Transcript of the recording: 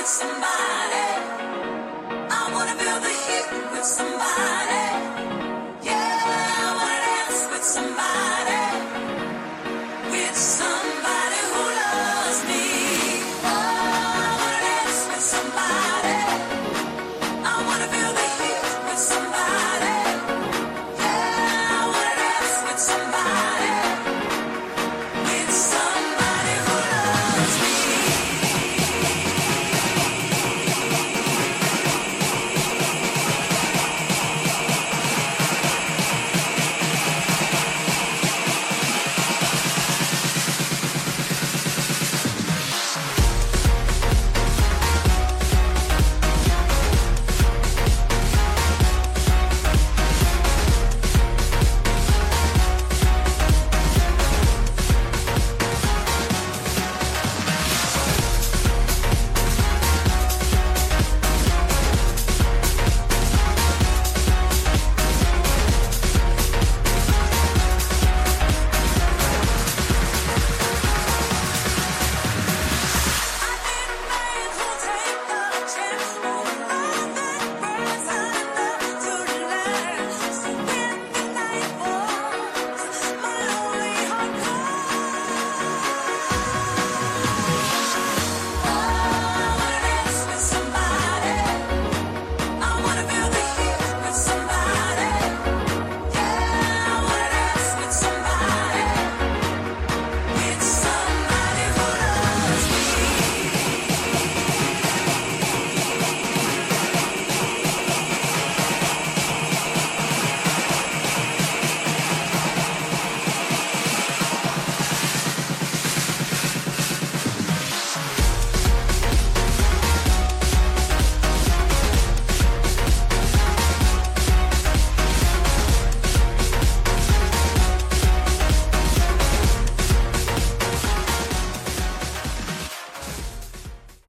with somebody.